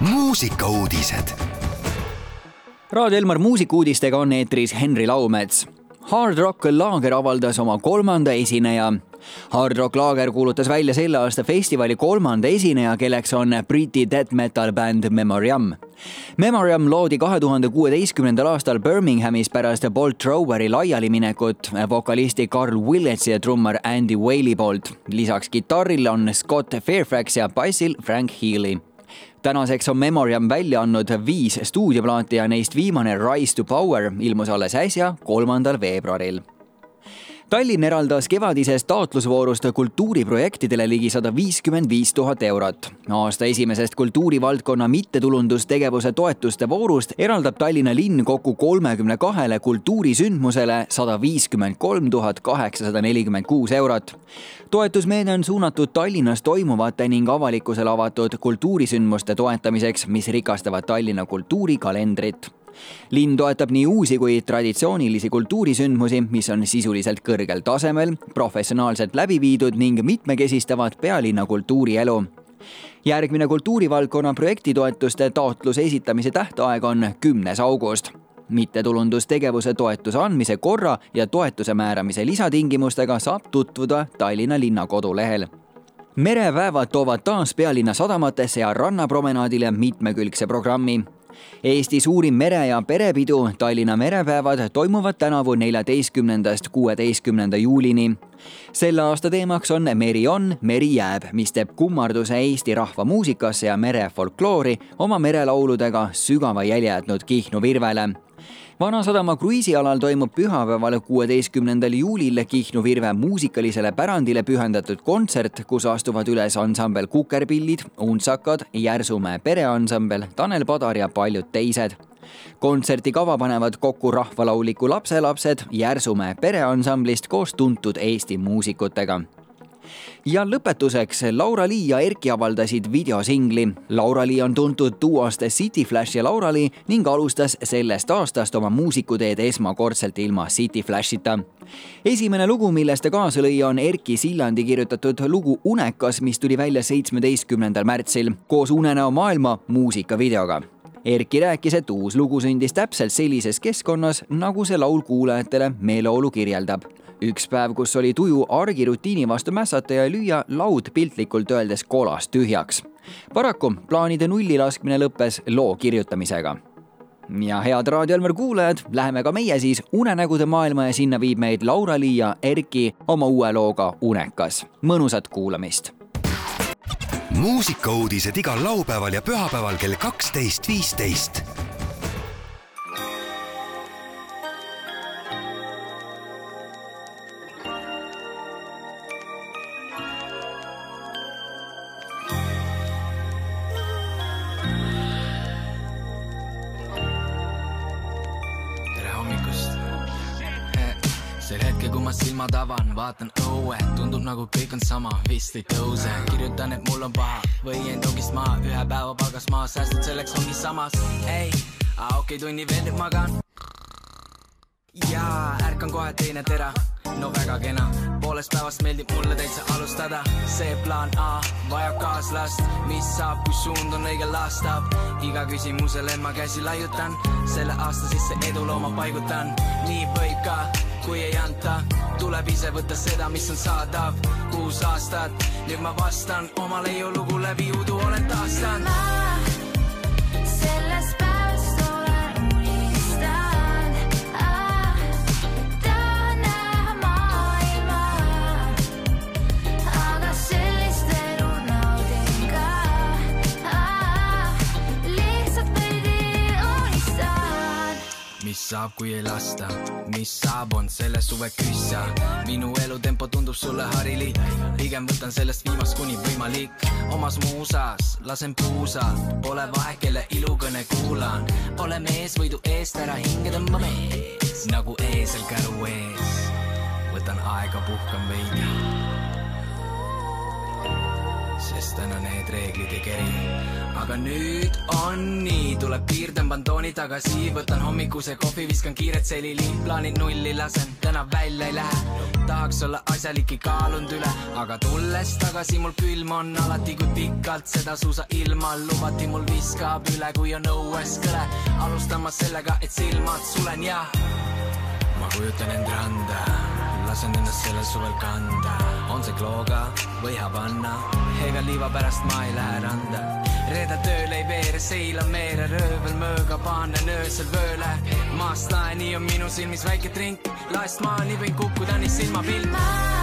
muusikauudised. Raadio Elmar muusikuudistega on eetris Henri Laumets. Hard Rock Laager avaldas oma kolmanda esineja. Hard Rock Laager kuulutas välja selle aasta festivali kolmanda esineja, kelleks on Briti death metal bänd Memoriam. Memoriam loodi kahe tuhande kuueteistkümnendal aastal Birminghamis pärast Bolt Throweri laialiminekut vokalisti Carl Willetsi ja trummar Andy Whaley poolt. lisaks kitarril on Scott Fairfax ja bassil Frank Healy tänaseks on Memoriam välja andnud viis stuudioplaati ja neist viimane Rise to Power ilmus alles äsja, kolmandal veebruaril Tallinn eraldas kevadisest taotlusvoorust kultuuriprojektidele ligi sada viiskümmend viis tuhat eurot. aasta esimesest kultuurivaldkonna mittetulundustegevuse toetuste voorust eraldab Tallinna linn kokku kolmekümne kahele kultuurisündmusele sada viiskümmend kolm tuhat kaheksasada nelikümmend kuus eurot. toetusmeede on suunatud Tallinnas toimuvate ning avalikkusele avatud kultuurisündmuste toetamiseks, mis rikastavad Tallinna kultuurikalendrit linn toetab nii uusi kui traditsioonilisi kultuurisündmusi, mis on sisuliselt kõrgel tasemel, professionaalselt läbi viidud ning mitmekesistavad pealinna kultuurielu. Järgmine kultuurivaldkonna projektitoetuste taotluse esitamise tähtaeg on kümnes august. Mittetulundustegevuse toetuse andmise korra ja toetuse määramise lisatingimustega saab tutvuda Tallinna linna kodulehel merepäevad toovad taas pealinna sadamatesse ja rannapromenaadile mitmekülgse programmi Eesti suurim mere- ja perepidu Tallinna merepäevad toimuvad tänavu neljateistkümnendast kuueteistkümnenda juulini. selle aasta teemaks on Meri on, meri jääb, mis teeb kummarduse Eesti rahva muusikasse ja merefolkloori oma merelauludega sügava jälje jätnud Kihnu virvele Vanasadama kruiisialal toimub pühapäeval, kuueteistkümnendal juulil Kihnu Virve muusikalisele pärandile pühendatud kontsert, kus astuvad üles ansambel Kukerpillid, Untsakad, Järsumäe pereansambel, Tanel Padar ja paljud teised. Kontserti kava panevad kokku rahvalauliku lapselapsed Järsumäe pereansamblist koos tuntud Eesti muusikutega ja lõpetuseks Laura-Lee ja Erki avaldasid videosingli. Laura-Lee on tuntud duost City Flash ja Laura-Lee ning alustas sellest aastast oma muusikuteed esmakordselt ilma City Flashita. esimene lugu, millest ta kaasa lõi, on Erki Sillandi kirjutatud lugu Unekas, mis tuli välja seitsmeteistkümnendal märtsil koos Unenäo maailma muusikavideoga Erki rääkis, et uus lugu sündis täpselt sellises keskkonnas, nagu see laul kuulajatele meeleolu kirjeldab üks päev, kus oli tuju argirutiini vastu mässata ja lüüa laud piltlikult öeldes kolas tühjaks. paraku plaanide nulli laskmine lõppes loo kirjutamisega ja head Raadio Elmar kuulajad, läheme ka meie siis unenägude maailma ja sinna viib meid Laura-Lii ja Erki oma uue looga Unekas. mõnusat kuulamist. muusikauudised igal laupäeval ja pühapäeval kell kaksteist, viisteist sel hetkel, kui ma silmad avan, vaatan õue, tundub nagu kõik on sama, vist ei tõuse. kirjutan, et mul on paha või jäin rongist maha, ühe päeva palgas maha, säästud selleks ongi samas. ei, okei okay,, tunni veel nüüd magan. jaa, ärkan kohe teine tera no väga kena, poolest päevast meeldib mulle täitsa alustada, see plaan A vajab kaaslast, mis saab, kui suund on õige laastab, iga küsimusele ma käsi laiutan, selle aasta sisse edulooma paigutan, nii võib ka tuleb ise võtta seda, mis on saadav. kuus aastat, nüüd ma vastan omale jõulugu läbi udu olen taastanud. päevast olen unistanud ah,. ah,. mis saab, kui ei lasta, mis saab, on selle suve küssa. minu elutempo tundub sulle harilik, pigem võtan sellest viimast kuni võimalik. omas muusas lasen puusa, pole vahet, kelle ilukõne kuulan. ole mees võidu eest, ära hinge tõmba mees, nagu eesel käru ees. võtan aega, puhkan veidi. Sest täna need reeglid ei keri aga nüüd on nii, tuleb piir, tõmban tooni tagasi, võtan hommikuse kohvi, viskan kiiret selili, plaanid nulli lasen, täna välja ei lähe. tahaks olla asjalik, ei kaalunud üle, aga tulles tagasi mul külm on alati, kui pikalt seda suusa ilma lubati, mul viskab üle, kui on õues kõle. alustama sellega, et silmad sulen ja ma kujutan end randa, lasen ennast sellel suvel kanda, on see Klooga või Havanna, ega liiva pärast ma ei lähe randa. reede tööl ei veere, seilan meere röövel mööga, panen öösel vööle. maast laeni on minu silmis väike trink, laest maani võin kukkuda nii silmapilt. ma